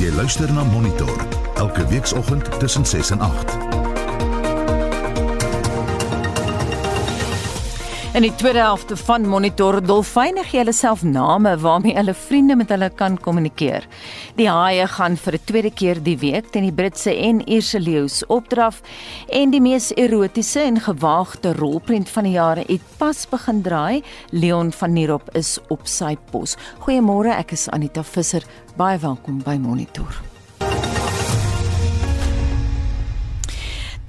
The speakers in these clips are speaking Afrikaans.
Jy luister na Monitor elke weekoggend tussen 6 en 8. In die tweede helfte van Monitor dolfyne gee hulle self name waarmee hulle vriende met hulle kan kommunikeer. Die haie gaan vir 'n tweede keer die week teen die Britse en Ierse leeu's opdraf en die mees erotiese en gewaagde rolprent van die jare het pas begin draai. Leon van Nierop is op sy pos. Goeiemôre, ek is Anita Visser. Baie welkom by Monitor.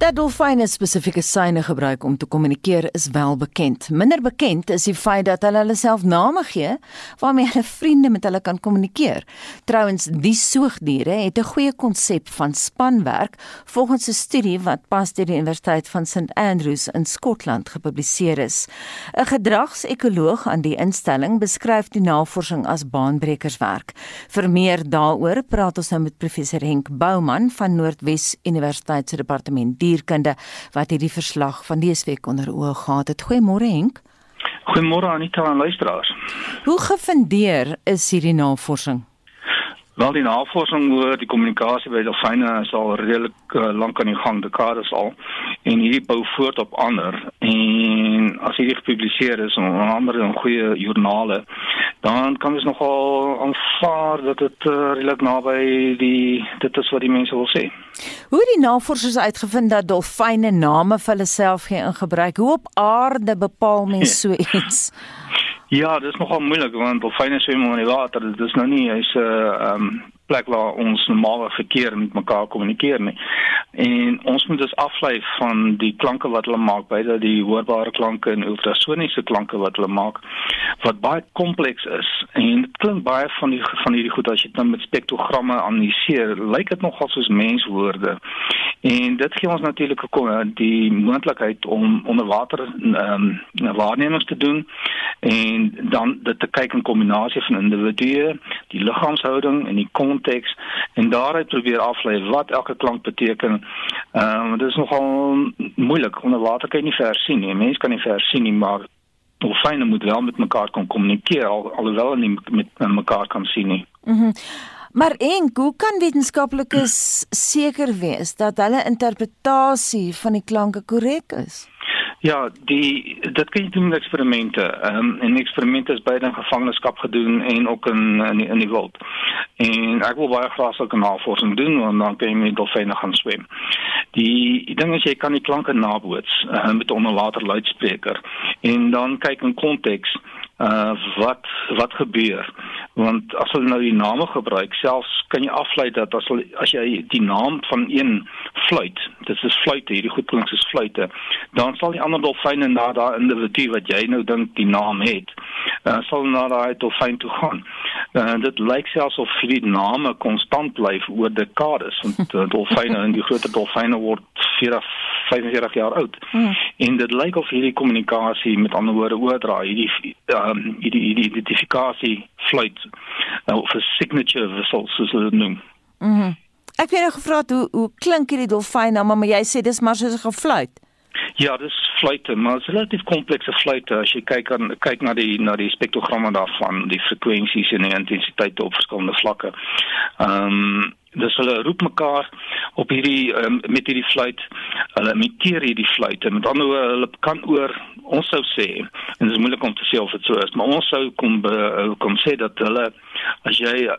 Dat dolfyne spesifieke syne gebruik om te kommunikeer is wel bekend. Minder bekend is die feit dat hulle hulle self name gee waarmee hulle vriende met hulle kan kommunikeer. Trouwens, die soogdiere het 'n goeie konsep van spanwerk volgens 'n studie wat pas deur die Universiteit van St Andrews in Skotland gepubliseer is. 'n Gedragsekoloog aan die instelling beskryf die navorsing as baanbrekerswerk. Vir meer daaroor praat ons nou met professor Henk Bouman van Noordwes Universiteit se departement dierkunde wat hierdie verslag van dese week onder oë gehad het. Goeiemôre Henk. Goeiemôre Anita en luisteraars. Hoe gefundeer is hierdie navorsing? Wel die navorsing oor die kommunikasie by dolfyne is al redelik uh, lank aan die gang, dekades al. En hierdie bou voort op ander en as hierdie gepubliseer is in ander en goeie joernale, dan kan ons nogal aanvaar dat dit uh, redelik naby die dit is wat die mense wil sê. Hoe die navorsers uitgevind dat dolfyne name vir hulle self gee in gebruik? Hoe op aarde bepaal mens so iets? Ja, dit is nogal moeilik want dolfyne swem in die water. Dit is nou nie hy's 'n uh, um, plek waar ons normale verkeer met mekaar kommunikeer nie. En ons moet dus aflei van die klanke wat hulle maak, beide die hoorbare klanke en ultrasoniese klanke wat hulle maak wat baie kompleks is. En dit klink baie van die van hierdie goed as jy dit nou met spektrogramme analiseer, lyk dit nogal soos menswoorde. En dit gee ons natuurlik die moontlikheid om onder water ehm um, waarnemings te doen en dan dit te kyk in kombinasie van individue, die liggaamshouding en die konteks en daaruit probeer aflei wat elke klank beteken. Ehm um, dit is nogal moeilik onder water kan jy nie ver sien nie. Mense kan nie ver sien nie, maar dolfyne moet wel met mekaar kan kommunikeer al, alhoewel hulle nie met mekaar kan sien nie. Mhm. Mm Maar en hoe kan wetenskaplikes seker wees dat hulle interpretasie van die klanke korrek is? Ja, die dit kan jy doen met eksperimente. Ehm um, en eksperimente is beide in gevangenskap gedoen en ook in in die, in die wild. En ek wil baie graag sulke navorsing doen want dan kan jy met dolfyne gaan swem. Die, ding is jy kan die klanke naboots uh, met 'n onderwater luidspreker en dan kyk in konteks uh wat wat gebeur want as hulle nou die name gebruik selfs kan jy aflei dat as hulle, as jy die naam van een fluit dit is fluite hierdie goed klink soos fluite dan sal die ander dolfyne na daai individu wat jy nou dink die naam het uh, sal na daai dolfyn toe gaan uh, dit lyk selfs of die name konstant bly oor dekades want uh, dolfyne en die groter dolfyne word 40 45 jaar oud hmm. en dit lyk of hierdie kommunikasie met ander woorde oordra hierdie um, hierdie hierdie identifikasie fluit of 'n signature whistle soos hulle dit noem. Mhm. Mm ek het nou gevra hoe hoe klink hierdie dolfyn nou maar jy sê dis maar soos 'n gefluit. Ja, dis fluite, maar dit is relatief komplekse fluite as jy kyk aan kyk na die na die spektrogramme daarvan, die frekwensies en die intensiteite op verskillende vlakke. Ehm um, dis hulle roep mekaar op hierdie um, met hierdie fluit. Hulle imiteer hierdie fluite met ander woorde hulle kan oor ons sou sê en dit is moeilik om te sê of dit so is maar ons sou kom be, kom sê dat hulle as jy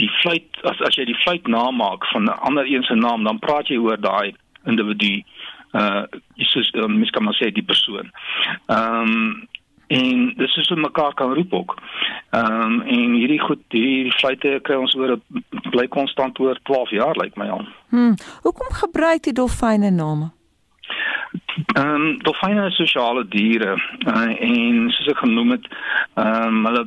die fluit as as jy die fluit namaak van 'n ander een se naam dan praat jy oor daai individu uh is uh, mis kan maar sê die persoon. Ehm um, en dis is hoe mekaar kan roep ook. Ehm um, en hierdie goed hierdie fluite kry ons oor bly konstant oor 12 jaar lyk like my al. Hm. Hoekom gebruik die dolfyne name? Ehm um, dolfyne is sosiale diere uh, en soos ek genoem het, ehm um, hulle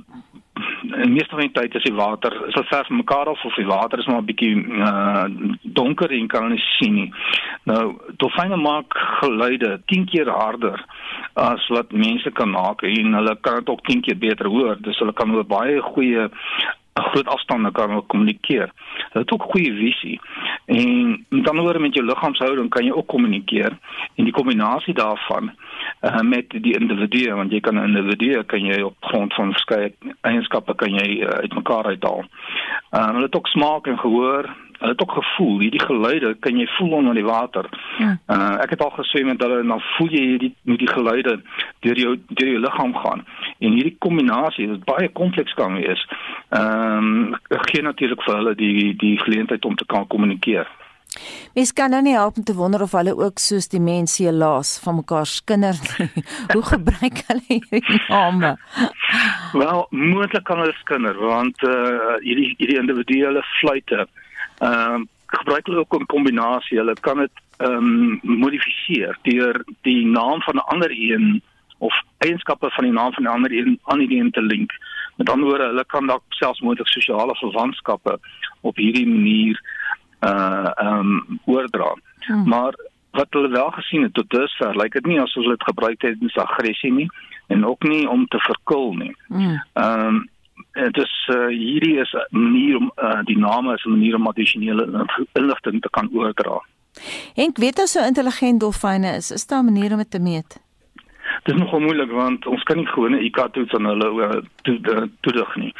en meestal in tyd as die water is al ver van mekaar af of die water is maar 'n bietjie uh, donker en kan nie sien nie. Nou dolfyne maak geluide 10 keer harder as wat mense kan maak en hulle kan dit ook 10 keer beter hoor. Dus hulle kan oor baie goeie groot afstande kan hulle kommunikeer. Hulle het ook goeie visie. En met ander woorde met jou liggaamshouding kan jy ook kommunikeer en die kombinasie daarvan uh, met die individu want jy kan 'n individu kan jy op grond van verskeie eienskappe kan jy uh, uitmekaar uithaal. Um, hulle het ook smaak en gehoor. Hulle het ook gevoel. Hierdie geluide kan jy voel onder die water. Ja. Uh, ek het al geswem met hulle en dan voel jy hierdie met die geluide deur jou deur jou liggaam gaan. En hierdie kombinasie wat baie kompleks kan wees. Ehm um, gee natuurlik vir hulle die die geleentheid om te kan kommunikeer. Mens kan nou nie help om te wonder of hulle ook soos die mense helaas van mekaar skinder nie. Hoe gebruik hulle hierdie name? Wel, moontlik kan hulle skinder want uh hierdie hierdie individuele fluite ehm uh, gebruik hulle ook 'n kombinasie. Hulle kan dit ehm um, modifiseer deur die naam van 'n ander een of eienskappe van die naam van 'n ander een aan die een te link. Met ander woorde, hulle kan dalk selfs moontlik sosiale verwantskappe op hierdie manier uh ehm um, oordra. Hmm. Maar wat hulle wel gesien het tot dusver, lyk dit nie asof hulle dit gebruik het as aggressie nie en ook nie om te verkil nie. Ehm um, dit is uh, hierdie is 'n manier om uh, die name is 'n manier om addisionele inligting te kan oordra. Ek weet as so intelligent dolfyne is, is daar 'n manier om dit te meet? Dit is nogal moeilik want ons kan nie gewone IQ toets aan hulle uh, toedig nie.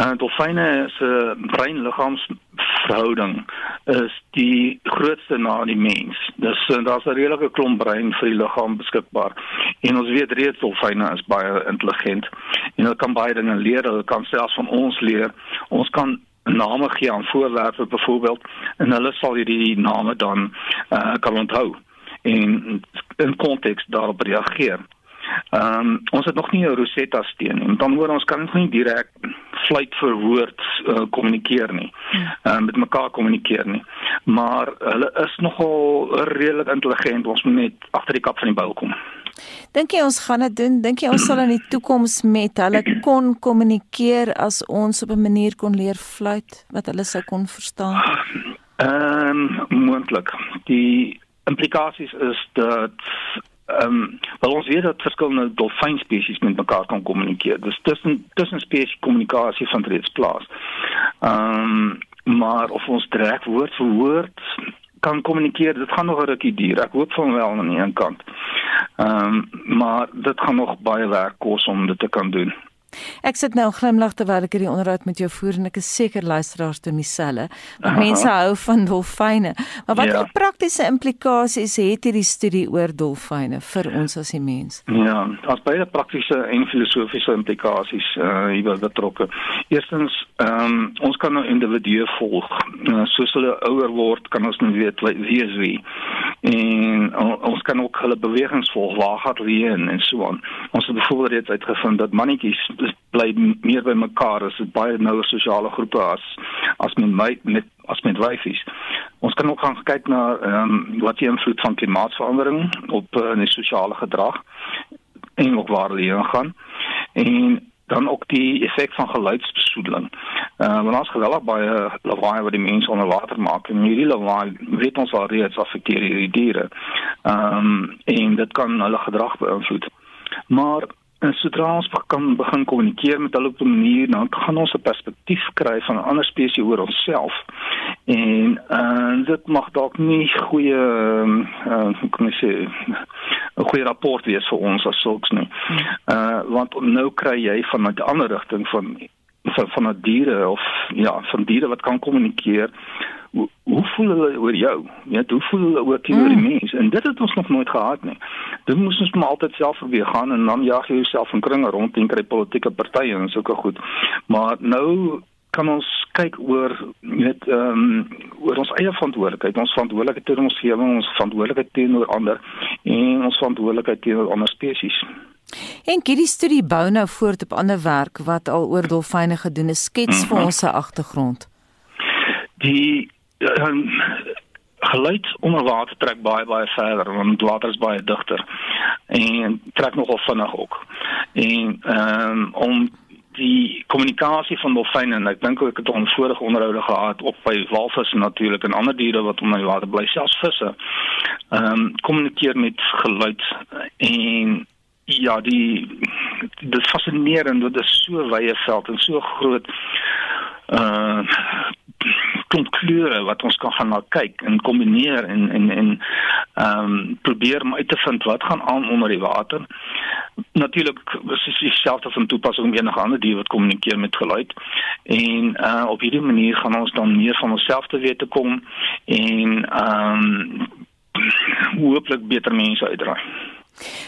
Uh dolfyne se brein-liggaams verhouding is die grootste na die mens. Dis uh, daar's 'n redelike klomp brein vir die liggaam beskikbaar. En ons weet reeds dolfyne is baie intelligent en hulle kan baie dinge leer. Hulle kan selfs van ons leer. Ons kan name gee aan voorwerpe byvoorbeeld en hulle sal hierdie name dan uh kan onthou en in konteks daarop reageer. Ehm um, ons het nog nie 'n Rosetta steen nie. Dan hoor ons kan ons nie direk fluit vir woord uh, kommunikeer nie. Ehm um, met mekaar kommunikeer nie. Maar hulle is nogal redelik intelligent. Ons moet net agter die kap van die bou kom. Dink jy ons gaan dit doen? Dink jy ons sal in die toekoms met hulle kon kommunikeer as ons op 'n manier kon leer fluit wat hulle sou kon verstaan? Ehm um, moontlik. Die implikasies is dat ehm um, wel ons weet dat verskillende dolfynspesies met mekaar kan kommunikeer. Dis tussen tussen spesies kommunikasie van reeds plaas. Ehm um, maar of ons direk woord vir woord kan kommunikeer, dit gaan nog 'n rukkie duur. Ek hoop van wel aan die een kant. Ehm um, maar dit gaan nog baie werk kos om dit te kan doen. Ek sit nou glimlag terwyl ek hierdie onderhoud met jou voer en ek is seker luisteraars doen dieselfde. Want mense hou van dolfyne. Maar watter ja. praktiese implikasies het hierdie studie oor dolfyne vir ons as die mens? Ja, daar's baie praktiese en filosofiese implikasies uh hier betrokke. Eerstens, ehm um, ons kan nou individue volg. Uh, soos hulle ouer word, kan ons nou weet wie is wie. En uh, ons kan ook hulle bewegings volg, waar gaan hulle heen en so aan. Ons het byvoorbeeld reeds uitgevind dat mannetjies bly meer by mekaar as dit baie nouer sosiale groepe as as met my met as met wyfies. Ons kan ook gaan kyk na ehm um, wat die invloed van klimaatsverandering op uh, die sosiale gedrag en ook waar hulle gaan. En dan ook die effek van geluidsbesoedeling. Uh want ons geweldig baie lawaai wat die mense onder water maak en hierdie lawaai weet ons al reeds affekteer hierdie diere. Ehm um, en dit kan hulle gedrag beïnvloed. Maar En sodra ons kan begin kommunikeer met hulle op 'n manier, dan gaan ons 'n perspektief kry van 'n ander spesies oor onsself. En uh dit mag dalk nie goeie uh hoe kan ek sê 'n goeie rapport wees vir ons as sulks nie. Uh want nou kry jy van 'n ander rigting van van van 'n diere of ja, van diere wat kan kommunikeer hoe, hoe voel hulle oor jou? Ja, hoe voel hulle oor teenoor mm. die mens? En dit het ons nog nooit gehad nie. Dit moes ons maar altyd self probeer gaan en dan jaag jy jouself in kringe rond en kry politieke partye en sulke goed. Maar nou kan ons kyk oor net ehm um, oor ons eie verantwoordelikheid, ons verantwoordelikheid teenoor ons omgewing, ons verantwoordelikheid teenoor ander en ons verantwoordelikheid teenoor ander spesies. En hierdie studie bou nou voort op ander werk wat al oor dolfyne gedoen is. Skets vir mhm. ons se agtergrond. Die um, geluid onder water trek baie baie verder want water is baie digter en trek nogal vinnig ook. En ehm um, om die kommunikasie van dolfyne en ek dink ek het ons vorige onderhoude gehad op by walvisse natuurlik en ander diere wat onder die water bly selfs visse. Ehm um, kommunikeer met geluid en ja die dit is fascinerend dit is so wye veld en so groot uh klomp kleure wat ons kan gaan na kyk en kombineer en en en ehm um, probeer om uit te vind wat gaan aan onder die water. natuurlik is dit dieselfde van toepassing om enige ander dier wat kommunikeer met geluid. En uh op hierdie manier gaan ons dan meer van onsself te weet te kom en ehm um, hooplik beter mense uitdraai.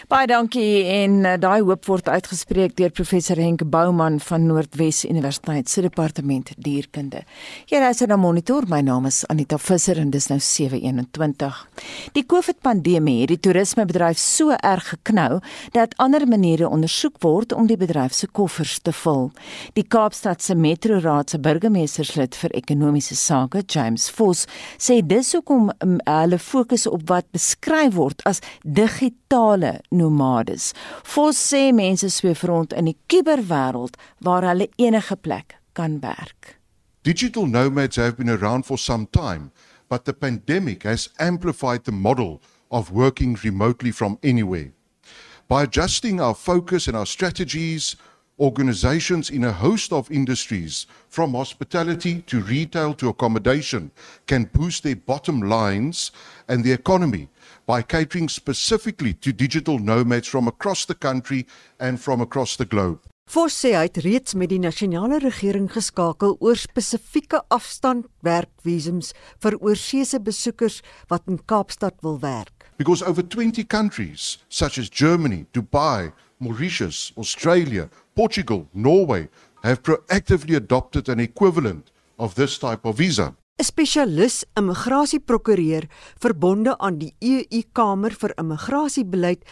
Baie dankie en uh, daai hoop word uitgespreek deur professor Henk Bouman van Noordwes Universiteit se departement dierkunde. Hier is 'n monitor. My naam is Anita Visser en dis nou 7:21. Die COVID-pandemie het die toerismebedryf so erg geknou dat ander maniere ondersoek word om die bedryf se koffers te vul. Die Kaapstad se Metro Raad se burgemeesterslid vir ekonomiese sake, James Vos, sê dis hoekom um, hulle fokus op wat beskryf word as digitale digitale nomades. Vos sê mense sweef rond in die kuberwêreld waar hulle enige plek kan werk. Digital nomads have been around for some time, but the pandemic has amplified the model of working remotely from anywhere. By adjusting our focus and our strategies, organizations in a host of industries, from hospitality to retail to accommodation, can boost their bottom lines and the economy by catering specifically to digital nomads from across the country and from across the globe. Vos sê hy het reeds met die nasionale regering geskakel oor spesifieke afstandwerkvisums vir oorseese besoekers wat in Kaapstad wil werk. Because over 20 countries such as Germany, Dubai, Mauritius, Australia, Portugal, Norway have proactively adopted an equivalent of this type of visa. 'n Spesialis immigrasieprokureur verbonde aan die EU Kamer vir Immigrasiebeleid,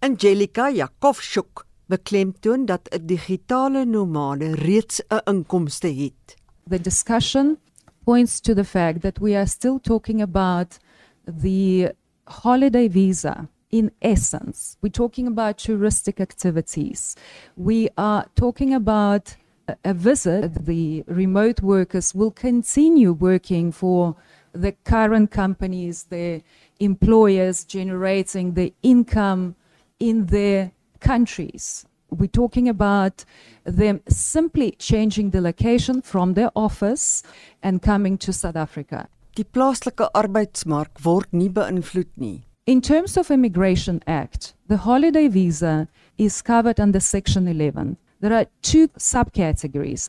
Angelica Jakovchuk, beklemtoon dat 'n digitale nomade reeds 'n inkomste het. The discussion points to the fact that we are still talking about the holiday visa in essence. We're talking about touristic activities. We are talking about a visit, the remote workers will continue working for the current companies, the employers generating the income in their countries. We're talking about them simply changing the location from their office and coming to South Africa. Die plaaslike arbeidsmark word nie beïnvloed nie. In terms of Immigration Act, the holiday visa is covered under Section 11. There are two subcategories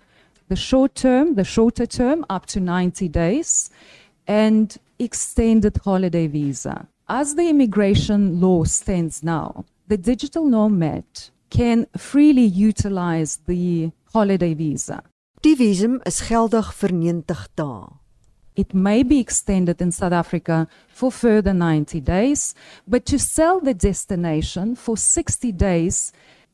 the short term, the shorter term, up to 90 days, and extended holiday visa. As the immigration law stands now, the digital nomad can freely utilize the holiday visa. Die visum is geldig vir 90 dae. It may be extended in South Africa for further 90 days, but to sell the destination for 60 days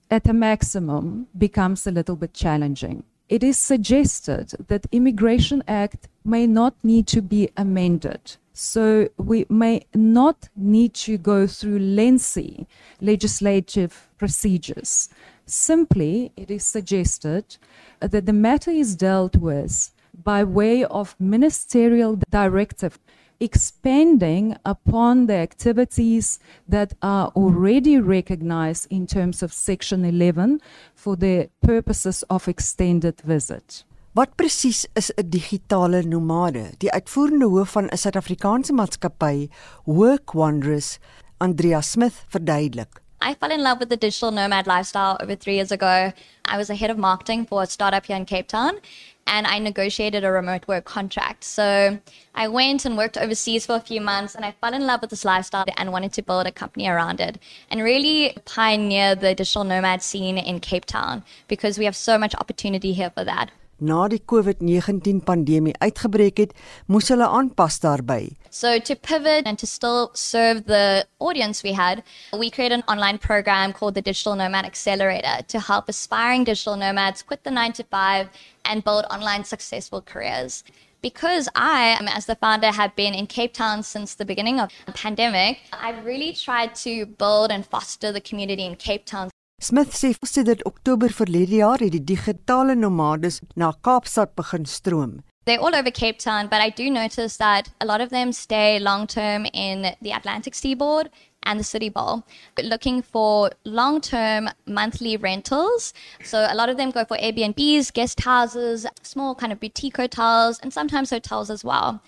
at a maximum becomes a little bit challenging. It is suggested that Immigration Act may not need to be amended. So we may not need to go through lengthy legislative procedures. Simply, it is suggested that the matter is dealt with by way of ministerial directive expanding upon the activities that are already recognized in terms of Section 11 for the purposes of extended visit. Wat presies is 'n digitale nomade? Die uitvoerende hoof van 'n Suid-Afrikaanse maatskappy, Work Wanderers, Andrea Smith, verduidelik. I fell in love with the digital nomad lifestyle over 3 years ago. I was a head of marketing for a startup here in Cape Town and I negotiated a remote work contract. So I went and worked overseas for a few months and I fell in love with this lifestyle and wanted to build a company around it and really pioneer the digital nomad scene in Cape Town because we have so much opportunity here for that. Na die COVID-19 pandemie uitgebreek het, moes hulle aanpas daarbey. So to pivot and to still serve the audience we had, we created an online program called the Digital Nomad Accelerator to help aspiring digital nomads quit the 9 to 5 and build online successful careers. Because I, um, as the founder, have been in Cape Town since the beginning of the pandemic, I've really tried to build and foster the community in Cape Town. Smith sê sedert Oktober verlede jaar het die digitale nomades na Kaapstad begin stroom. They're all over Cape Town, but I do notice that a lot of them stay long term in the Atlantic seaboard. and the City Bowl, looking for long term monthly rentals. So a lot of them go for Airbnbs, guest houses, small kind of boutique hotels, and sometimes hotels as well.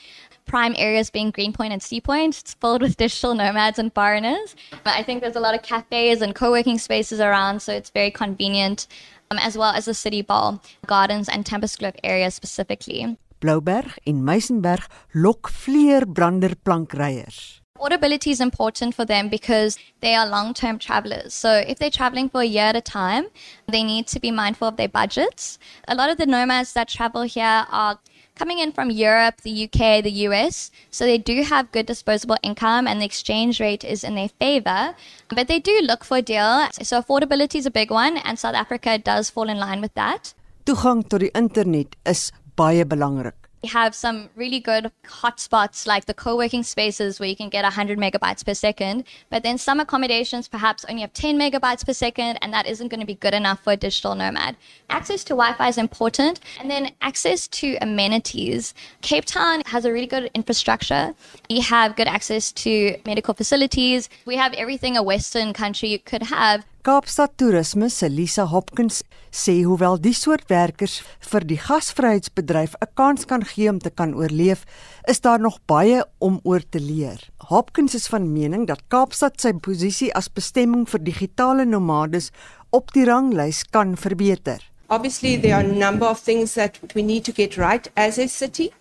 Prime areas being Greenpoint and Sea Point. It's filled with digital nomads and foreigners. But I think there's a lot of cafes and co working spaces around, so it's very convenient, um, as well as the City Bowl, Gardens, and Tempest Kloof area specifically. Blouberg en Meisenberg lok vleerbrander plankryers. Portability is important for them because they are long term travelers. So, if they're traveling for a year at a time, they need to be mindful of their budgets. A lot of the nomads that travel here are coming in from Europe, the UK, the US. So, they do have good disposable income and the exchange rate is in their favor. But they do look for a deal. So, affordability is a big one, and South Africa does fall in line with that. Toegang tot die internet is baie belangrik. We have some really good hotspots like the co-working spaces where you can get 100 megabytes per second, but then some accommodations perhaps only have 10 megabytes per second, and that isn't going to be good enough for a digital nomad. Access to Wi-Fi is important, and then access to amenities. Cape Town has a really good infrastructure. We have good access to medical facilities. We have everything a Western country could have, Kaapstad Toerisme se Lisa Hopkins sê hoewel die soort werkers vir die gasvryheidsbedryf 'n kans kan gee om te kan oorleef, is daar nog baie om oor te leer. Hopkins is van mening dat Kaapstad sy posisie as bestemming vir digitale nomades op die ranglys kan verbeter. Obviously, there are a number of things that we need to get right as a city.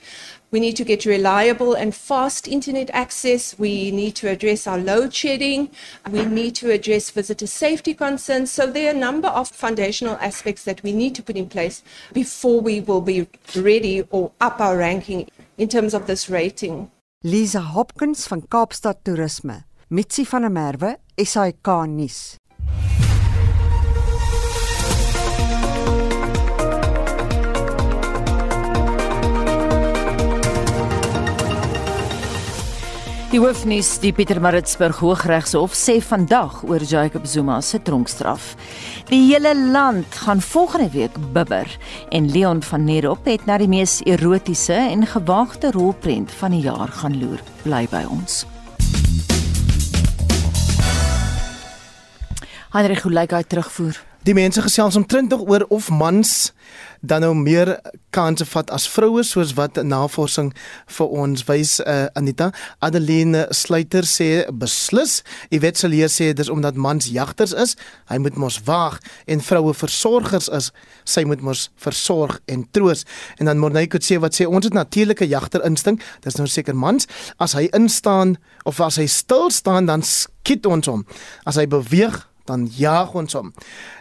We need to get reliable and fast internet access. We need to address our load shedding. We need to address visitor safety concerns. So, there are a number of foundational aspects that we need to put in place before we will be ready or up our ranking in terms of this rating. Lisa Hopkins van Kaapstad Toerisme, Mitsi van der Merwe, SAK nuus. Die hoofnuus, die Pietermaritzburg Hooggeregshof sê vandag oor Jacob Zuma se tronkstraf. Die hele land gaan volgende week bibber en Leon van Nerop het na die mees erotiese en gewaagde rolprent van die jaar gaan loer. Bly by ons. Heinrich Gulaiga terugvoer. Die mense gesels omtrent nog oor of mans dan nou meer kanse vat as vroue soos wat navorsing vir ons wys uh, Anita. Adeline Sluiter sê beslis Iwet Seleer sê dis omdat mans jagters is. Hy moet mos waag en vroue versorgers is. Sy moet mos versorg en troos. En dan Morney sê wat sê ons het natuurlike jagter instink dis nou seker mans. As hy instaan of as hy stil staan dan skiet ons hom. As hy beweeg dan jaag ons hom.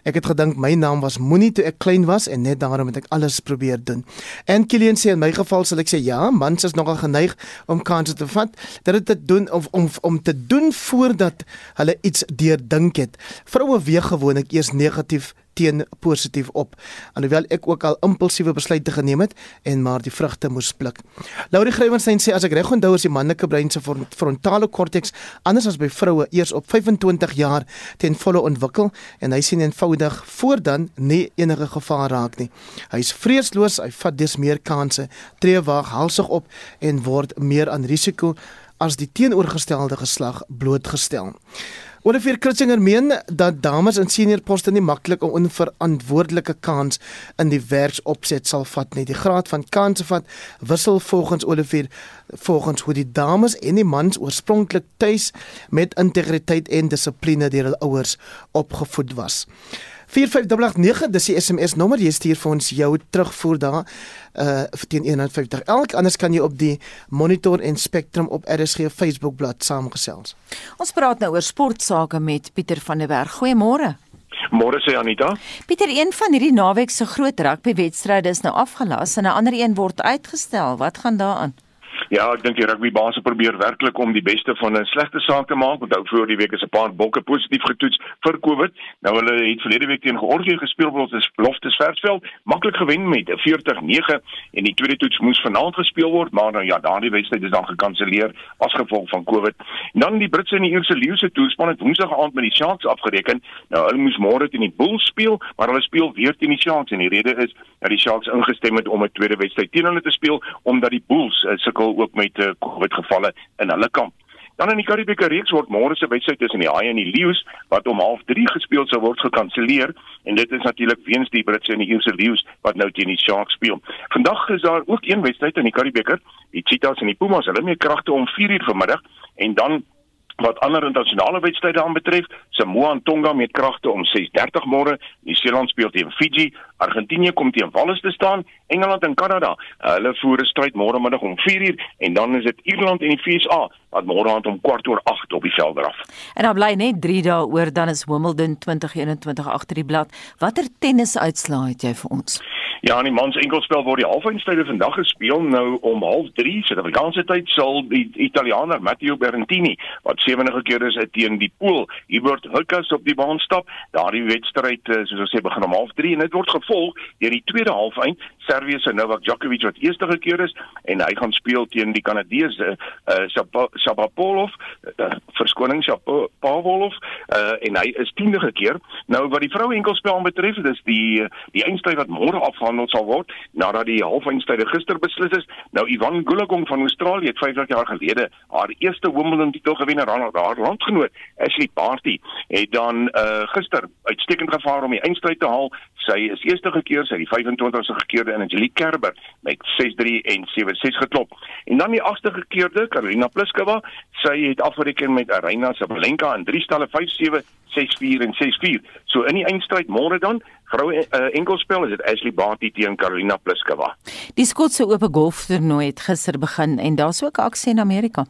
Ek het gedink my naam was Moenie toe ek klein was en net daarom het ek alles probeer doen. En Kilian sê in my geval sal ek sê ja, mans is nogal geneig om kanse te vat. Dit te doen of om om te doen voordat hulle iets deurdink het. Vroue weeg gewoonlik eers negatief teen positief op alhoewel ek ook al impulsiewe besluite geneem het en maar die vrugte moes pluk. Laurie Grywenstein sê as ek reg onthou is die manlike brein se frontale korteks anders as by vroue eers op 25 jaar ten volle ontwikkel en hy sien eenvoudig voordan nie enige gevaar raak nie. Hy is vreesloos, hy vat dus meer kansse, tree waag halsig op en word meer aan risiko as die teenoorgestelde geslag blootgestel. Olivier Kritzinger meen dat dames in senior poste nie maklik 'n onverantwoordelike kans in die werksopset sal vat nie. Die graad van kanse vat wissel volgens Olivier volgens hoe die dames en die mans oorspronklik tuis met integriteit en dissipline deur hul ouers opgevoed was. 4589 dis die SMS nommer jy stuur vir ons jou terugvoer daar uh teen 150 elk anders kan jy op die Monitor en Spectrum op RSG Facebook bladsy saamgesels. Ons praat nou oor sportsake met Pieter van der Berg. Goeiemôre. Môre sê Anita. Pieter, een van hierdie naweek se groot rugbywedstryde is nou afgelas en 'n ander een word uitgestel. Wat gaan daaraan? Ja, ek dink die rugbybaase probeer werklik om die beste van 'n slegte saak te maak. Onthou voor die week is 'n paar bokke positief getoets vir COVID. Nou hulle het verlede week teen Georgië gespeel op die Loftus Versveld, maklik gewen met 'n 40-9 en die tweede toets moes vanaand gespeel word, maar nou ja, daardie wedstryd is dan gekanselleer as gevolg van COVID. En dan die Britse en die Ierse Leeu's toespan het Woensdag aand met die Sharks afgereken. Nou hulle moes môre teen die Bulls speel, maar hulle speel weer teen die Sharks en die rede is dat die Sharks ingestem het om 'n tweede wedstryd teen hulle te speel omdat die Bulls uh, sukkel ook met uh, COVID gevalle in hulle kamp. Dan in die Karibieke reeks word môre se wedstryd tussen die Haie en die Leeu's wat om 0:30 gespeel sou word gekanselleer en dit is natuurlik weens die Britse en die Ierse Leeu's wat nou teen die Sharks speel. Vandag is daar ook een wedstryd in die Karibieke, die Cheetahs en die Pumas. Hulle het kragte om 4:00 vanmiddag en dan wat ander internasionale wedstryde aanbetref, Samoa en Tonga met kragte om 6:30 môre, Nieu-Seeland speel teen Fiji, Argentinië kom teen Wallis te staan, Engeland en Kanada, hulle voer 'n stryd môre middag om 4:00 en dan is dit Ierland en die VSA wat môre aand om kwart oor 8 op die veld af. En dan bly net 3 dae oor dan is Wimbledon 2021 agter die blad. Watter tennisuitslae het jy vir ons? Ja, in die mans enkelspel word die halfeindstryde vandag gespeel nou om 0:30 Suid-Afrikaanse tyd sal die Italianer Matteo Berrettini wat 70 keer is teen die Pool Hubert Hurkacz op die baan stap. Daardie wedstryd soos ons sê begin om 0:30 en dit word gevolg deur die tweede halfeind Servië se Novak Djokovic wat eerste keer is en hy gaan speel teen die Kanadese uh, Shapovalov, uh, verskoning Shapovalov uh, en hy is tiende keer. Nou wat die vroue enkelspel betref, dis die die eindstryd wat môre afgaan afgehandel sal word nadat die halfeindstryde gister beslis is. Nou Ivan Gulagong van Australië het 50 jaar gelede haar eerste Wimbledon titel gewen en haar landgenoot Ashley Barty het dan uh, gister uitstekend gevaar om die eindstryd te haal. Sy is eerste keer sy die 25ste gekeerde in Angelique Kerber met 6-3 en 7-6 geklop. En dan die agste gekeerde Karolina Pliskova, sy het afgereken met Aryna Sabalenka in 3 stalle 5-7 6-4 en 6-4. So in die eindstryd môre dan, vroue uh, enkelspel is dit Ashley Barty teen Carolina Pliskova. Die Skotse Ope Golf toernooi het gister begin en daar's ook aksie in Amerika.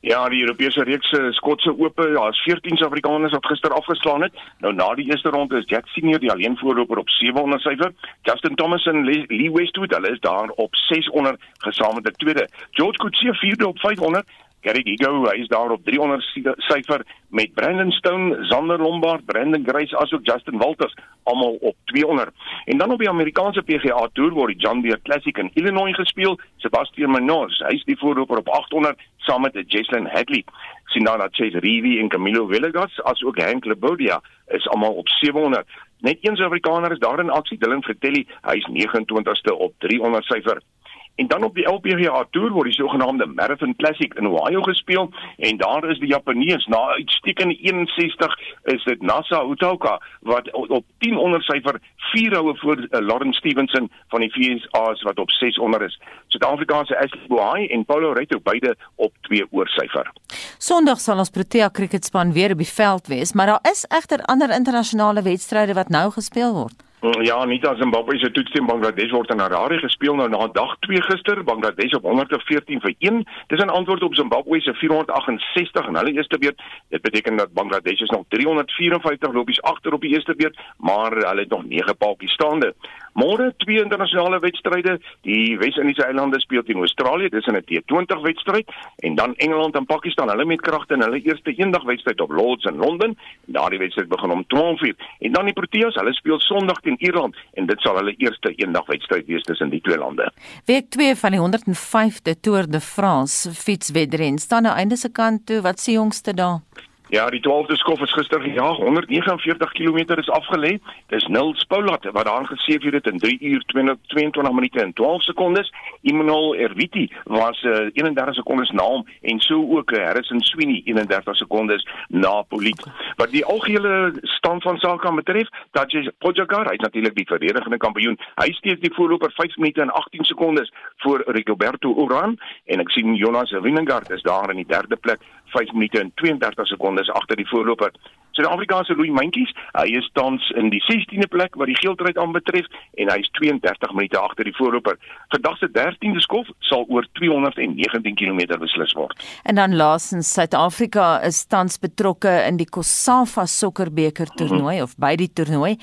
Ja, die Europese reeks se Skotse Ope, daar's ja, 14 Suid-Afrikaners wat gister afgeslaan het. Nou na die eerste ronde is Jack Senior die alleen voorloper op 700 syfer. Justin Thomas en Lee Westwood, hulle is daar op 600 gesamentlik tweede. George Coetzee vierde op 500 Gary Gigo is daar op 300 syfer met Brandon Stone, Zander Lombard, Brandon Grace asook Justin Walters almal op 200. En dan op die Amerikaanse PGA Tour word die John Deere Classic in Illinois gespeel. Sebastian Munoz, hy is die voorloper op 800 saam met Jesslyn Hadley. Sien dan dat Chase Reavie en Camilo Villegas asook Hank Lebodia is almal op 700. Net een Suid-Afrikaner is daar in aksie, Dylan Fratelli, hy is 29ste op 300 syfer. En dan op die LPGA Tour word die sogenaamde Marathon Classic in Ohio gespeel en daar is die Japanees na uitstekende 61 is dit Nasa Utoka wat op 10 onder syfer 4 houe voor uh, Lawrence Stevenson van die VSA's wat op 6 onder is. Suid-Afrikaanse Ashley Bohai en Paulo Reto beide op 2 oor syfer. Sondag sal ons Protea cricketspan weer op die veld wees, maar daar is egter ander internasionale wedstryde wat nou gespeel word. Mm, ja, nie dat Zimbabwe se toets teen Bangladesh word in Harare gespeel nou na dag 2 gister, Bangladesh op 114 vir 1. Dis 'n antwoord op Zimbabwe se 468 en hulle eerste beurt. Dit beteken dat Bangladesh is nog 354 lopies agter op die eerste beurt, maar hulle het nog 9 paaltjies staande. Môre twee internasionale wedstryde. Die Wes-Indiese eilande speel teen Australië, dis in 'n T20 wedstryd en dan Engeland en Pakistan. Hulle met kragte in hulle eerste eendag-wedstryd op Lords in Londen. Daardie wedstryd begin om 12:00 en dan die Proteas, hulle speel Sondag teen Ierland en dit sal hulle eerste eendag-wedstryd wees tussen die twee lande. Week 2 van die 105de Tour de France fietswedren staan nou einde se kant toe. Wat se jongste daar? Ja, die 12de skof is gister gejaag. 149 km is afgelê. Dis Nils Poulat wat daar geseef het in 3 uur 22 minute en 12 sekondes. Immanuel Erviti was uh, 31 sekondes na hom en so ook uh, Harrison Sweeney 31 sekondes na Poulat. Wat die algehele stand van sake betref, Tadej Pogačar, hy is natuurlik die verdedigende kampioen. Hy steek die voorloper 5 minute en 18 sekondes voor Rigoberto Urán en ek sien Jonas Vingegaard is daar in die derde plek 5 minute en 32 sekondes agter die voorloper. Suid-Afrikaanse Louis Mentjies, hy is tans in die 16de plek wat die geeltryd aanbetref en hy is 32 minute agter die voorloper. Vandag se 13de skof sal oor 219 km beslis word. En dan laasens Suid-Afrika is tans betrokke in die Kosafa sokkerbeker toernooi mm -hmm. of by die toernooi.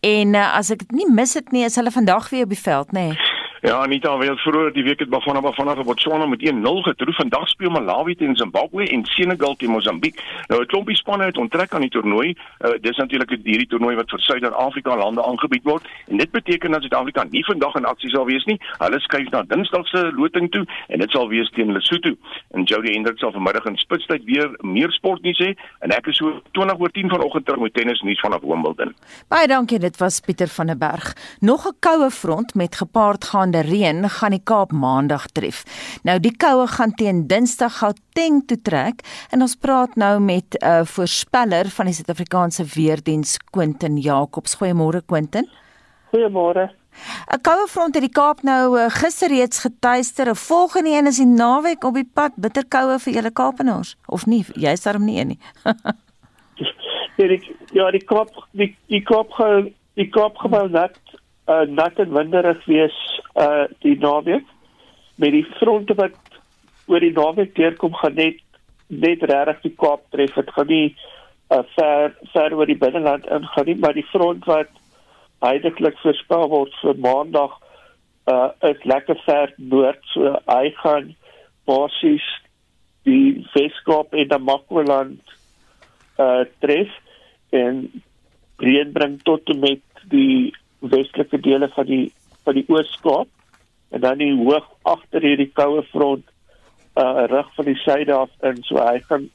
En uh, as ek dit nie mis het nie, is hulle vandag weer op die veld, nê? Nee. Ja, Anita, wel vroeër die week het Bafana Bafana vir Botswana met 1-0 getroof. Vandag speel Malawi teen Zimbabwe en Senegal teen Mosambiek. Nou 'n klompie spanne het onttrek aan die toernooi. Uh, dis natuurlik 'n hierdie toernooi wat vir Suider-Afrika lande aangebied word en dit beteken dat Suid-Afrika nie vandag in aksie sal wees nie. Hulle skuif na Dinsdag se loting toe en dit sal wees teen Lesotho. En Jody Hendrik sal vanmiddag in spitstyd weer meer sportnuus hê en ek is so 20 oor 10 vanoggend terug met tennisnuus vanaf Wimbledon. Baie dankie, dit was Pieter van der Berg. Nog 'n koue front met gepaard gaan maande reën gaan die Kaap Maandag tref. Nou die koue gaan teen Dinsdag Gauteng toe trek en ons praat nou met 'n uh, voorspeller van die Suid-Afrikaanse Weerdiens Quentin Jacobs. Goeiemôre Quentin. Goeiemôre. 'n Koue front het die Kaap nou uh, gister reeds getuister. 'n Volgende een is die naweek op die pad, bitterkoue vir julle Kaapenaars of nie? Jy's daarom nie een nie. ja, die ja, die Kaap die die Kaap die Kaap gebou net uh, nat en winderig wees uh die naweek met die fronte wat oor die naweek deurkom gaan net net regtig die Kaap tref. Dit gaan nie uh, ver ver oor die binneland ingaan nie, maar die front wat heidaglik voorspel word vir maandag uh is lekker ver noord so hy gaan basies die Weskaap en die Makwaland uh tref en reën bring tot met die westelike dele van die van die Oos-Kaap en dan die hoog agter hierdie koue front uh rig van die suide af in so hy gaan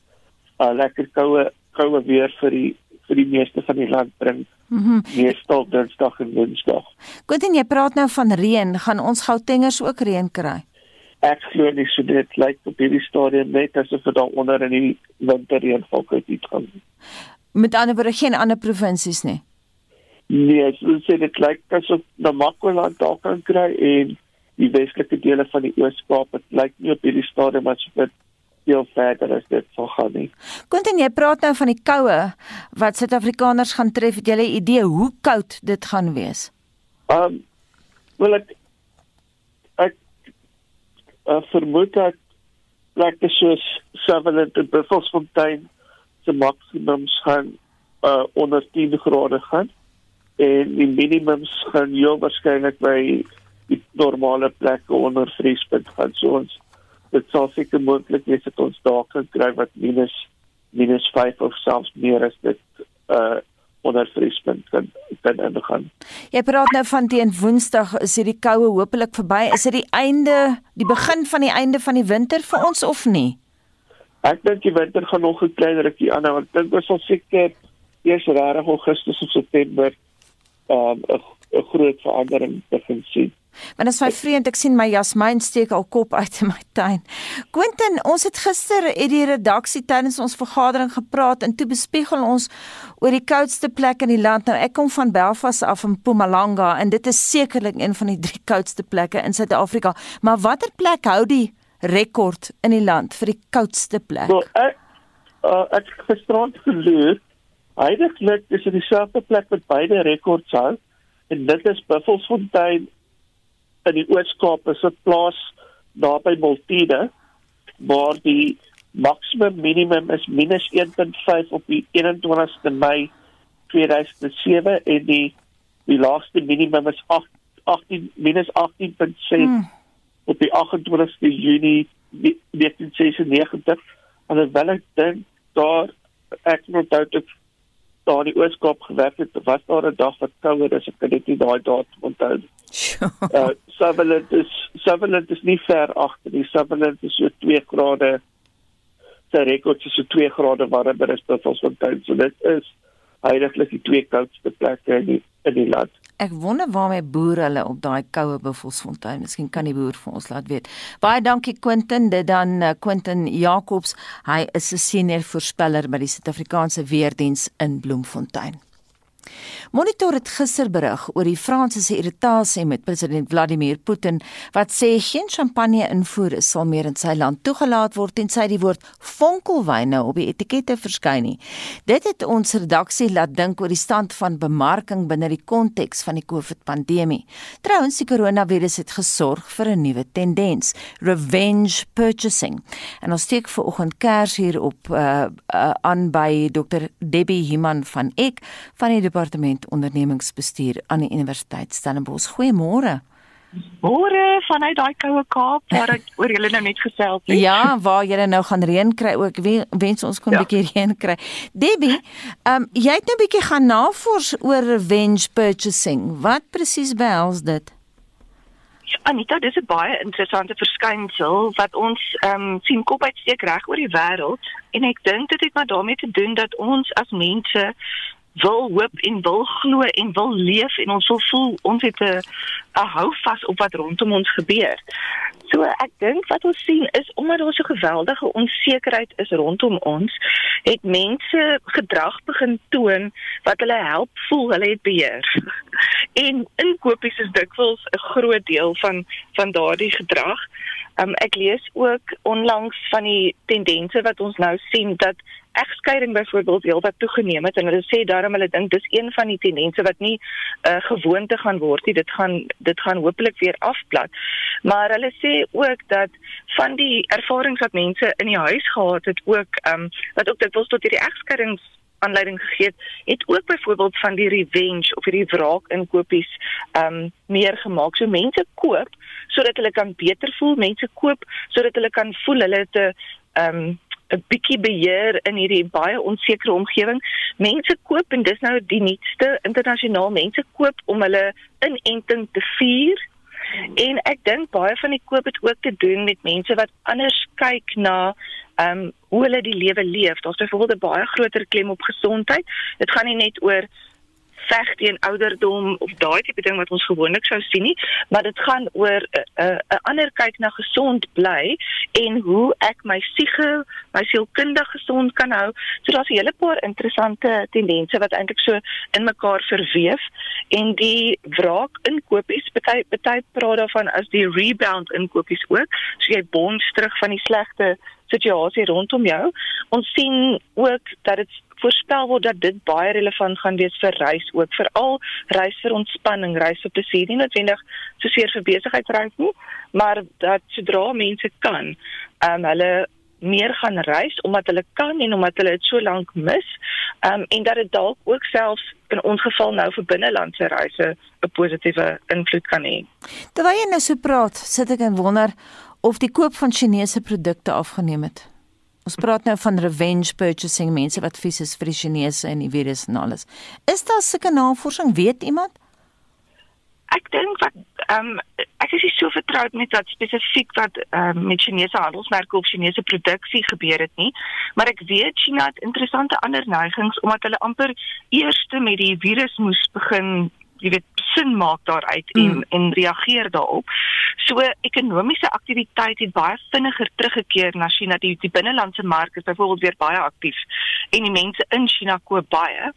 uh, lekker koue koue weer vir die vir die meeste van die land bring. Mhm. Mm Meestal Dinsdag en Woensdag. Goed en jy praat nou van reën, gaan ons Gautengers ook reën kry? Ek glo nie so dit lyk op hierdie stadium net asof dit daar onder in die uit iets gaan. Met ander woorde geen ander provinsies nie. Nee, so sê dit lyk asof die Makwaland daar kan kry en die westelike dele van die Oos-Kaap. Dit lyk nie op hierdie stadium asof dit veel verder as dit sal gaan nie. Quentin, jy praat nou van die koue wat Suid-Afrikaners gaan tref. Het jy 'n idee hoe koud dit gaan wees? Um wel ek ek uh, vermoed dat plekke soos Sutherland en Buffelsfontein se maksimums gaan uh, onder 10 grade gaan en die minimums gaan heel waarskynlik by die normale plekke onder vriespunt gaan. So ons dit sal seker moontlik wees dat ons daar kan kry wat minus minus 5 of selfs meer as dit uh onder vriespunt kan kan ingaan. Jy praat nou van teen Woensdag is hierdie koue hopelik verby. Is dit die einde, die begin van die einde van die winter vir ons of nie? Ek dink die winter gaan nog 'n klein rukkie aan. Ek dink ons sal seker eers reg Augustus of September 'n um, 'n groot verandering begin sien. Want as my vriend ek sien my jasmiin steek al kop uit in my tuin. Quentin, ons het gister uit die redaksie tydens ons vergadering gepraat en toe bespiegel ons oor die koudste plek in die land. Nou ek kom van Belfast af in Mpumalanga en dit is sekerlik een van die drie koudste plekke in Suid-Afrika. Maar watter plek hou die rekord in die land vir die koudste plek? Wel, ek uh, ek gisterand geloop. Heidiglik is dit dieselfde plek wat beide rekords hou en dit is Buffelsfontein in die Oos-Kaap is 'n plaas naby Multide waar die maksimum minimum is -1.5 op die 21ste Mei 2007 en die die laagste minimum is 8 18 -18.6 hmm. op die 28ste Junie 1996 en dit wel ek dink daar ek moet dit daar in die Ooskaap gewerk het, was daar 'n dag wat kouer is. Ek kan dit nie daai datum onthou nie. Uh Sutherland is Sutherland is nie ver agter nie. Sutherland is so 2 grade. Sy rekord is so 2 grade warmer as Buffelsfontein. So dit is heiliglik die twee koudste plekke in die, in die land. Ek wonder waarmee boer hulle op daai koue Buffelsfontein. Miskien kan die boer vir ons laat weet. Baie dankie Quentin. Dit dan uh, Quentin Jacobs. Hy is 'n senior voorspeller by die Suid-Afrikaanse Weerdiens in Bloemfontein. Monitor het gister berig oor die Franse se irritasie met president Vladimir Putin wat sê geen champagne invoer sal meer in sy land toegelaat word tensy die woord vonkelwyne op die etikette verskyn nie. Dit het ons redaksie laat dink oor die stand van bemarking binne die konteks van die COVID-pandemie. Trouwens, die koronavirus het gesorg vir 'n nuwe tendens, revenge purchasing. En ons steek ver oggend kers hier op uh, uh, aan by Dr. Debbie Himan van Ek van die departement ondernemingsbestuur aan die Universiteit Stellenbosch. Goeiemôre. Môre vanuit daai koue Kaap waar ek oor julle nou net gesels het. Ja, waar julle nou gaan reën kry ook. Wens ons kon 'n ja. bietjie reën kry. Debbie, ehm um, jy het nou 'n bietjie gaan navors oor revenge purchasing. Wat presies behels dit? Anita, dis 'n baie interessante verskynsel wat ons ehm um, sien kop uitsteek reg oor die wêreld en ek dink dit het maar daarmee te doen dat ons as mense wil hoop en wil glo en wil leef en ons wil voel ons het 'n 'n hou vas op wat rondom ons gebeur. So ek dink wat ons sien is omdat daar so geweldige onsekerheid is rondom ons, het mense gedrag begin toon wat hulle help voel hulle het beheer. En inkopies is dikwels 'n groot deel van van daardie gedrag. Um, ek lees ook onlangs van die tendense wat ons nou sien dat egskeiding byvoorbeeld heelwat toegeneem het en hulle sê daarom hulle dink dis een van die tendense wat nie uh, gewoonte gaan word nie dit gaan dit gaan hopelik weer afplat maar hulle sê ook dat van die ervarings wat mense in die huis gehad het ook um, wat ook dit was tot hierdie egskeidings aanleiding gegee het, het ook byvoorbeeld van die revenge of hierdie wraak inkopies um meer gemaak. So mense koop sodat hulle kan beter voel, mense koop sodat hulle kan voel hulle het 'n um 'n bietjie beheer in hierdie baie onsekere omgewing. Mense koop en dis nou die nuutste internasionaal mense koop om hulle inenting te vier. En ek dink baie van die koop het ook te doen met mense wat anders kyk na ehm um, hoe hulle die lewe leef. Daar's byvoorbeeld 'n baie groter klem op gesondheid. Dit gaan nie net oor veg teen ouderdom of daai tipe ding wat ons gewoonlik sou sien nie, maar dit gaan oor 'n uh, 'n uh, ander kyk na gesond bly en hoe ek my siege, my sielkundig gesond kan hou. So daar's 'n hele paar interessante tendense wat eintlik so in mekaar verweef en die wraak inkopies, baie baie praat daarvan as die rebound inkopies ook. So jy bons terug van die slegte situasie rondom jou. Ons sien ook dat dit voorspel word dat dit baie relevant gaan wees vir reis ook, veral reis vir ontspanning, reis vir plesier, nie noodwendig soseer vir besigheidsreis nie, maar dat sodra mense kan, ehm um, hulle meer gaan reis omdat hulle kan en omdat hulle dit so lank mis. Ehm um, en dat dit dalk ook selfs in ons geval nou vir binnelandse reise 'n positiewe invloed kan hê. Terwyl jy nou so praat, sit ek en wonder of die koop van Chinese produkte afgeneem het. Ons praat nou van revenge purchasing, mense wat vies is vir die Chinese en die virus en alles. Is daar sulke navorsing, weet iemand? Ek dink wat ehm um, ek is nie so vertroud met wat spesifiek wat ehm um, met Chinese handelsmerke of Chinese produksie gebeur het nie, maar ek weet China het interessante ander neigings omdat hulle amper eers met die virus moes begin jy weet sin maak daaruit en mm. en reageer daarop. So ekonomiese aktiwiteit het baie vinniger teruggekeer na China. Die die binnelandse mark is byvoorbeeld weer baie aktief en die mense in China koop baie.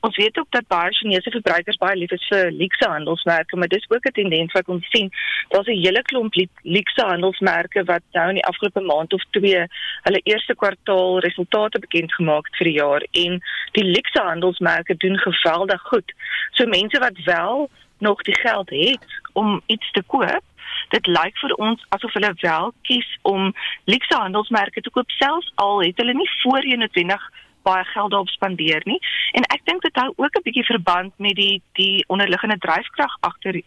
Ons weet ook dat baie Chinese verbruikers baie lief is vir luxe handelsmerke, maar dis ook 'n tendens wat ons sien. Daar's 'n hele klomp luxe handelsmerke wat nou in die afgelope maand of twee hulle eerste kwartaal resultate bekend gemaak het vir die jaar en die luxe handelsmerke doen geweldig goed. So mense wat wel nog die geld het om iets te koop, dit lyk vir ons asof hulle wel kies om luxe handelsmerke te koop selfs al het hulle nie voorheen noodwendig baie geld daarop spandeer nie. En ek dink dit hou ook 'n bietjie verband met die die onderliggende dryfkrag agter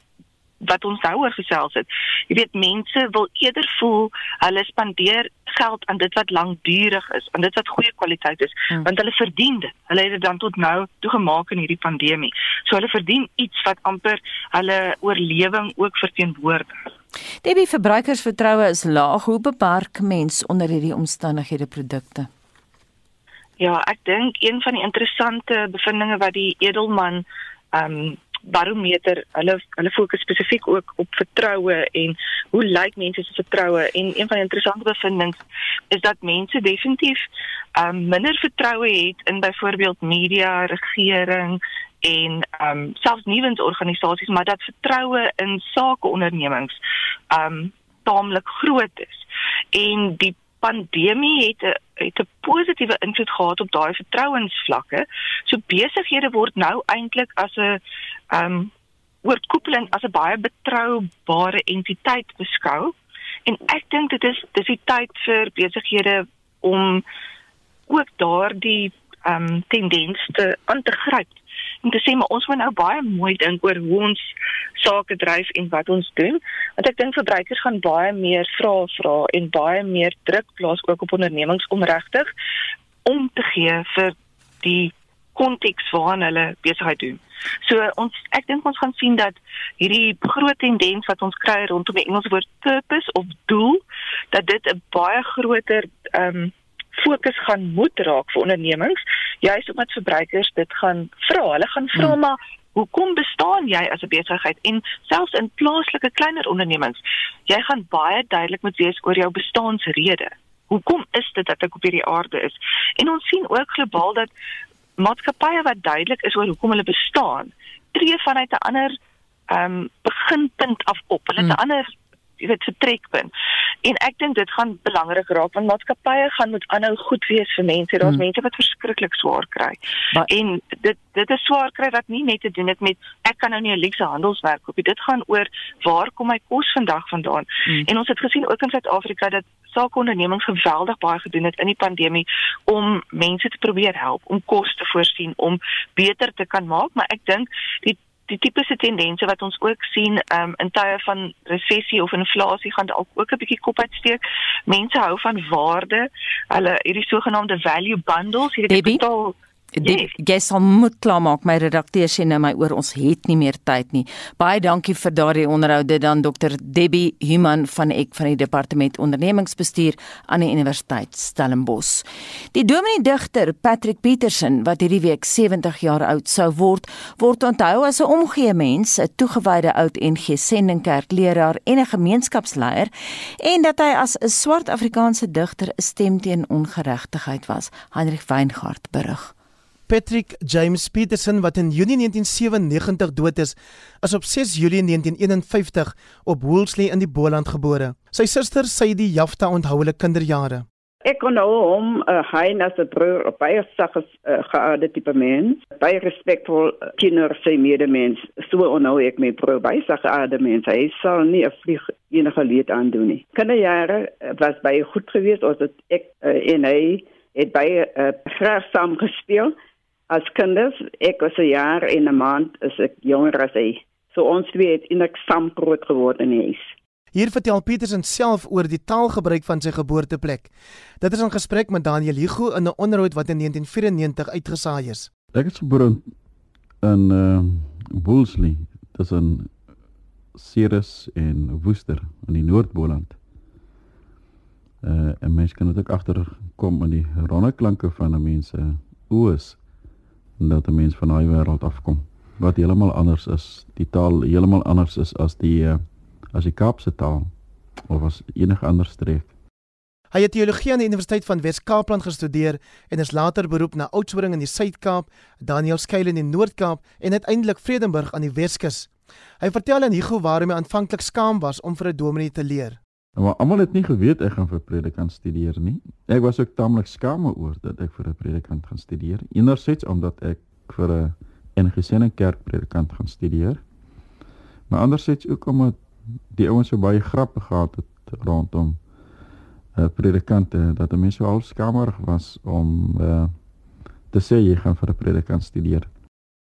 wat ons nou oor gesels het. Jy weet mense wil eerder voel hulle spandeer geld aan dit wat lankdurig is, aan dit wat goeie kwaliteit is, hmm. want hulle verdien dit. Hulle het dit dan tot nou toegemaak in hierdie pandemie. So hulle verdien iets wat amper hulle oorlewing ook verteenwoordig. Debbie verbruikersvertroue is laag. Hoe beperk mens onder hierdie omstandighede produkte? Ja, ek dink een van die interessante bevindinge wat die Edelman ehm um, barometer, hulle hulle fokus spesifiek ook op vertroue en hoe lyk mense se vertroue en een van die interessante bevindinge is dat mense definitief ehm um, minder vertroue het in byvoorbeeld media, regering en ehm um, selfs nuwensorganisasies, maar dat vertroue in sakeondernemings ehm um, taamlik groot is. En die pandemie het 'n het 'n positiewe invloed gehad op daai vertrouensvlakke. So besighede word nou eintlik as 'n ehm um, oorkoepelend as 'n baie betroubare entiteit beskou. En ek dink dit is dis die tyd vir besighede om ook daardie ehm um, tendens te aan te gryp om te sê maar ons moet nou baie mooi dink oor hoe ons sake dryf en wat ons doen want ek dink verbruikers gaan baie meer vra vra en baie meer druk plaas ook op ondernemings om regtig om te gee vir die konteks waarin hulle besigheid doen. So ons ek dink ons gaan sien dat hierdie groot tendens wat ons kry rondom die Engelse woord purpose of doel dat dit 'n baie groter ehm um, fokus gaan moet raak vir ondernemings, juis omdat verbruikers dit gaan vra. Hulle gaan vra hmm. maar Hoekom bestaan jy as 'n besigheid en selfs in plaaslike kleiner ondernemings? Jy gaan baie duidelik moet wees oor jou bestaansrede. Hoekom is dit dat ek op hierdie aarde is? En ons sien ook globaal dat maatskappye wat duidelik is oor hoekom hulle bestaan, tree vanuit 'n ander ehm um, beginpunt af op. Hulle het 'n hmm. ander jy weet vertrekpunt. En ek dink dit gaan belangrik raak want maatskappye gaan moet aanhou goed wees vir mense. Daar's hmm. mense wat verskriklik swaar kry. Maar, en dit dit is swaar kry wat nie net te doen het met ek kan nou nie 'n luxe handelsmerk koop nie. Dit gaan oor waar kom my kos vandag vandaan? Hmm. En ons het gesien ook in Suid-Afrika dat saakondernemings geweldig baie gedoen het in die pandemie om mense te probeer help, om kos te voorsien, om beter te kan maak, maar ek dink die die tipiese tendense wat ons ook sien um, in tye van resessie of inflasie gaan dalk ook 'n bietjie kop uitsteek. Mense hou van waarde. Hulle hierdie sogenaamde value bundles, hierdie Die jy sal moet klaarmaak my redakteur sê nou my oor ons het nie meer tyd nie. Baie dankie vir daardie onderhoud dit dan Dr Debbie Human van ek van die departement ondernemingsbestuur aan die Universiteit Stellenbosch. Die dominee digter Patrick Petersen wat hierdie week 70 jaar oud sou word, word onthou as 'n omgee mens, 'n toegewyde oud NG Sendingkerkleraar en 'n gemeenskapsleier en dat hy as 'n swart Afrikaanse digter 'n stem teen ongeregtigheid was. Heinrich Weingart berig. Patrick James Peterson wat in Junie 1997 dood is, is op 6 Julie 1951 op Woolsley in die Boland gebore. Sy suster Sadie Jafta onthou hulle kinderjare. Ek kon nou hom uh, hy as 'n broer op baie sakke uh, geaarde tipe mens, baie respekvol teenoor sy medemens. So onthou ek my broer baie sakke geaarde mens. Hy sal nie 'n vlieg enige leed aandoen nie. Kinderjare uh, was baie goed geweest, as ek uh, en hy het baie uh, graag saam gespeel as kinders, ek was 'n jaar en 'n maand is ek jonger as hy. So ons twee het in 'n saam groot geword in die huis. Hier vertel Petersen self oor die taalgebruik van sy geboorteplek. Dit is 'n gesprek met Daniel Hugo in 'n onderhoud wat in 1994 uitgesaai is. Ek is gebore in uh Woolsley, dit is 'n Ceres en Woester in die Noord-Boland. Uh en mense kan dit ook agterkom in die ronde klanke van 'n mens se oos dat 'n mens van daai wêreld afkom wat heeltemal anders is. Die taal heeltemal anders is as die uh, as die Kaapse taal of as enige ander streek. Hy het teologie aan die Universiteit van Wes-Kaapland gestudeer en is later beroep na Oudtshoorn in die Suid-Kaap, Daniel Skuil in die Noord-Kaap en uiteindelik Vredenburg aan die Weskus. Hy vertel aan Hugo waarom hy aanvanklik skaam was om vir 'n dominee te leer. Maar almal het nie geweet ek gaan vir predikant studeer nie. Ek was ook taamlik skaam oor dat ek vir 'n predikant gaan studeer. Enerzijds omdat ek vir 'n ingesene kerk predikant gaan studeer. Maar anderzijds ook omdat die ouens so baie grappe gehad het rondom uh, predikante dat mense al skamerig was om uh, te sê jy gaan vir 'n predikant studeer.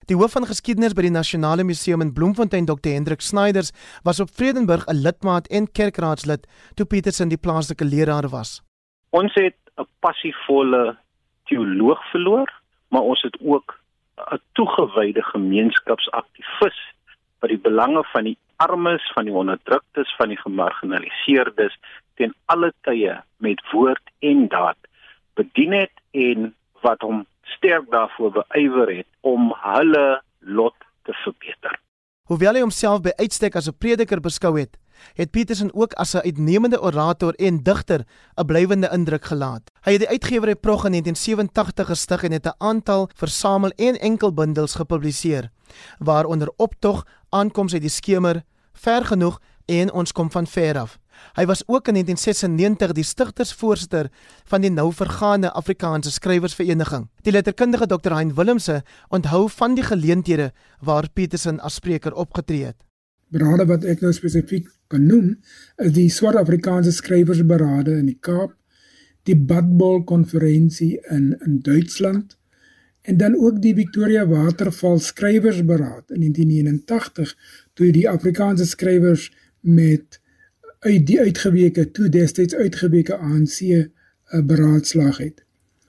Die hoof van geskiedenis by die Nasionale Museum in Bloemfontein, Dr. Hendrik Snyders, was op Vredenburg 'n lidmaat en kerkraadslid toe Petersen die plaaslike leraar was. Ons het 'n passievolle teoloog verloor, maar ons het ook 'n toegewyde gemeenskapsaktivis wat die belange van die armes, van die onderdruktes, van die gemarginaliseerdes ten alle tye met woord en daad bedien het en wat hom sterk daarvoor beywer het om hulle lot te verbeter. Hoewel hy homself by uitstek as 'n prediker beskou het, het Petersen ook as 'n uitnemende orator en digter 'n blywende indruk gelaat. Hy het die uitgewery Prog in 1987 gestig en het 'n aantal versamel en enkelbundels gepubliseer, waaronder Optog, Aankoms uit die skemer, Ver genoeg en Ons kom van ver af. Hy was ook in 1996 die stigtersvoorsitter van die nou vergaande Afrikaanse skrywersvereniging. Die letterkundige Dr. Hein Willemse onthou van die geleenthede waar Petersen as spreker opgetree het. Berade wat ek nou spesifiek kan noem, is die Swart Afrikaanse skrywersberade in die Kaap, die Badbol konferensie in in Duitsland en dan ook die Victoria Waterval skrywersberaad in 1989 toe die Afrikaanse skrywers met uit die uitgeweke toe destyds uitgeweke ANC 'n eh, beraadslag het.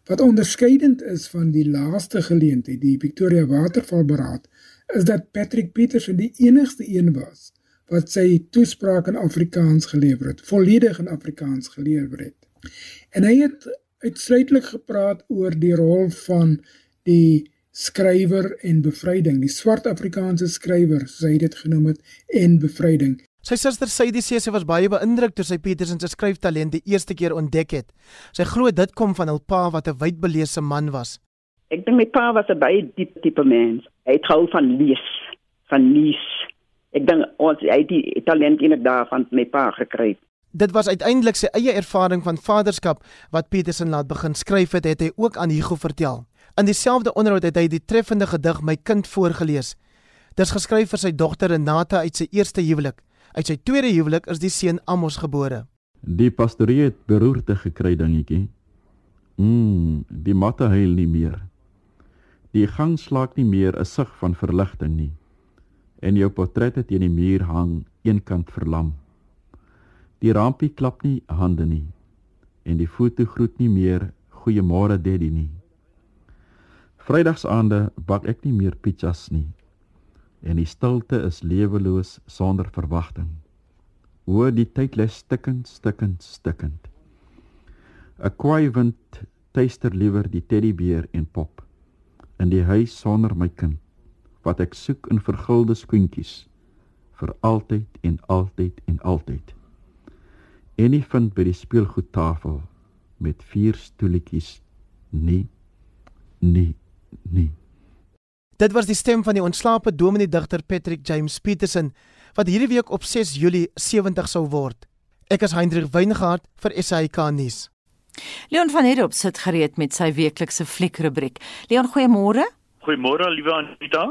Wat onderskeidend is van die laaste geleentheid, die Victoria Waterval beraad, is dat Patrick Petersen die enigste een was wat sy toespraak in Afrikaans gelewer het, volledig in Afrikaans gelewer het. En hy het uitsluitlik gepraat oor die rol van die skrywer en bevryding, die swart Afrikaanse skrywer, soos hy dit genoem het, en bevryding. Sy suster Sadie sê sy was baie beïndruk toe sy Petersen se skryftalent die eerste keer ontdek het. Sy glo dit kom van hul pa wat 'n wydbelese man was. Ek dink my pa was 'n baie diep tipe mens. Hy het hou van lees, van lees. Ek dink ons hy het die talent in daar van my pa gekry. Dit was uiteindelik sy eie ervaring van vaderskap wat Petersen laat begin skryf het, het hy ook aan Hugo vertel. In dieselfde onderhoud het hy die treffende gedig My kind voorgeles. Dis geskryf vir sy dogter Renata uit sy eerste huwelik. Uit sy tweede huwelik is die seun Amos gebore. Die pastorie het beroerte gekry dingetjie. Mm, die matte huil nie meer. Die gang slaak nie meer 'n sig van verligting nie. En jou portrette teen die muur hang eenkant verlam. Die rampie klap nie hande nie. En die foto groet nie meer goeiemôre daddy nie. Vrydagsande bak ek nie meer pizzas nie en die stilte is leweloos sonder verwagting. O die tyd lê stikkend, stikkend, stikkend. 'n Kwaai wind tuister liewer die teddybeer en pop in die huis sonder my kind wat ek soek in vergulde skoentjies vir altyd en altyd en altyd. En nie vind by die speelgoedtafel met vier stoeltjies nie nie nie Dit was die stem van die ontslape dominee digter Patrick James Petersen wat hierdie week op 6 Julie 70 sou word. Ek is Hendrik Weingart vir SAK nuus. Leon van Heerop sit gereed met sy weeklikse fliekrubriek. Leon, goeiemôre. Goeiemôre, liewe Anita.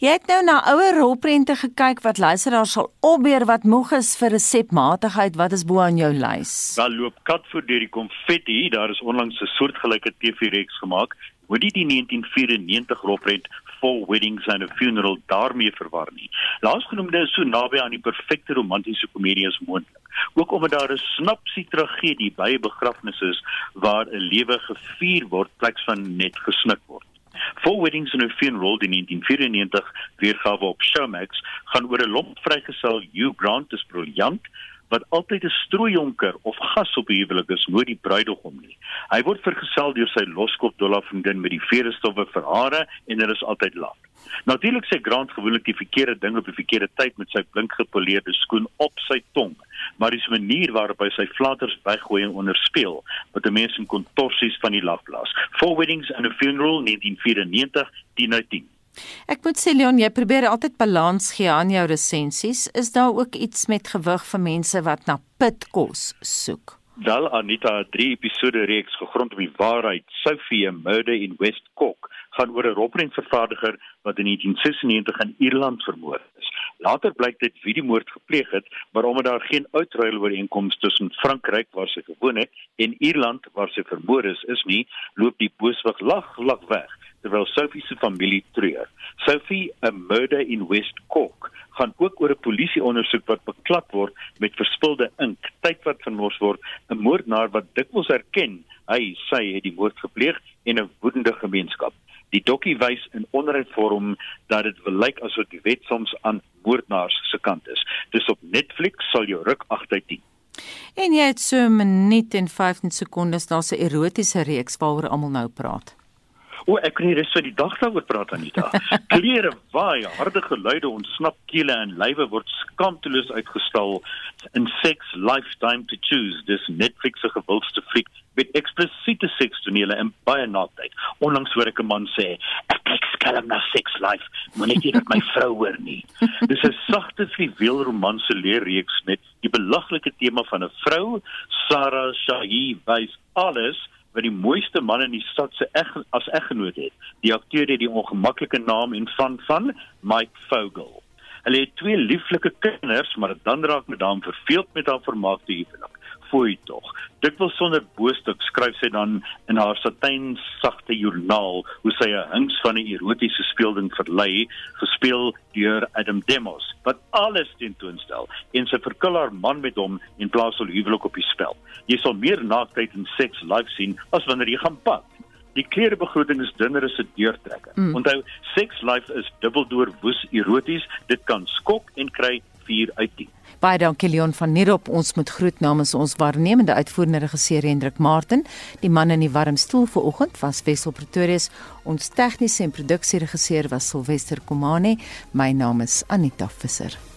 Jy het nou na ouer rolprente gekyk wat luisteraars sal opbeer wat moeg is vir resepmatigheid. Wat is bo aan jou lys? Daar loop kat voor deur die konfetti. Daar is onlangs 'n soortgelyke TV-reeks gemaak. Moet jy die 1994 rolprent Four Weddings and a Funeral daarmee verwar nie. Laasgenoemde is so naby aan die perfekte romantiese komedie as moontlik. Ook omdat daar 'n snapsie tragedie by 'n begrafnis is waar 'n lewe gevier word pleks van net gesnik word. Four Weddings and a Funeral die 1994 weergawe op Showmax gaan oor 'n lomp vrygesel Hugh Grant is briljant wat altyd 'n strooijonker of gas op 'n huwelik is, nooit die bruidegom nie. Hy word vergesel deur sy loskop dollar vriendin met die veerestowwe vir hare en hulle is altyd laat. Natuurlik sê Grant gewoonlik die verkeerde ding op die verkeerde tyd met sy blink gepoleerde skoen op sy tong, maar dis 'n manier waarop hy sy flatters weggooi en onderspeel wat mense in kontorsies van die lag blaas. Four Weddings and a Funeral 1994 die nou 10. Ek moet sê Leon, jy probeer altyd balans gee aan jou resensies. Is daar ook iets met gewig vir mense wat na pitkos soek? Wel Anita, drie episode reeks gegrond op die waarheid. Sophie Murder in West Cork gaan oor 'n robbervervaardiger wat in 1996 in Ierland vermoor is. Later blyk dit wie die moord gepleeg het, maar omdat daar geen uitruilooreenkomste tussen Frankryk waar sy gewoon het en Ierland waar sy vermoor is, is nie, loop die booswig lag lag weg terwyl Sophie se familie treur. Sophie, 'n murder in West Cork, gaan ook oor 'n polisieondersoek wat beklad word met verspilde ink, tyd wat vermors word, 'n moordenaar wat dikwels erken hy sy het die moord gepleeg en 'n woedende gemeenskap. Die dokkie wys in onderhoudsvorm dat dit lyk asof die wet soms aan moordenaars se kant is. Dis op Netflix sal jou ruk agteruit dien. En jy het so 'n minuut en 15 sekondes daar's 'n erotiese reeks waaroor almal nou praat. O, ek kan nie rus vir die dag daaroor praat Anita. Klere waai, harde geluide ontsnap kele en lywe word skaamteloos uitgestal in Sex Lifetime to Choose. Dis Netflix se gewildste fliek met eksplisiete sekstonele en baie naaktheid. Onlangs hoor ek 'n man sê, "Ek kyk skelm na Sex Life, maar net hier met my vrou hoor nie." Dis 'n sagte fluweel romanse leerreeks met die belaglike tema van 'n vrou, Sarah Shahi, wys alles wat die mooiste man in die stad se eg as eggenoot het. Die akteur het die ongemaklike naam en van van Mike Vogel. Hulle het twee lieflike kinders, maar dan raak hom verveeld met haar vermaakte huwelik fooi tog. Dit wil sonder boostuk skryf sy dan in haar satijn sagte joernaal hoe sy 'n hinks van 'n erotiese speelding verlei, gespeel deur Adam Demos, wat alles tentoonstel en sy verkil haar man met hom en plaas hul huwelik op die spel. Jy sal meer naaktheid en seks live sien as wanneer jy gaan pad. Die klerebegroting is dunner as 'n deurtrekker. Mm. Onthou, sex life is dubbeldoor woes eroties. Dit kan skok en kry 4 uit 10. Baie dankie Leon van Nierop. Ons moet groet namens ons waarnemende uitvoerende regisseur Hendrik Martin. Die man in die warm stoel vanoggend was Wessel Pretorius. Ons tegniese en produksieregisseur was Silwester Komane. My naam is Anita Visser.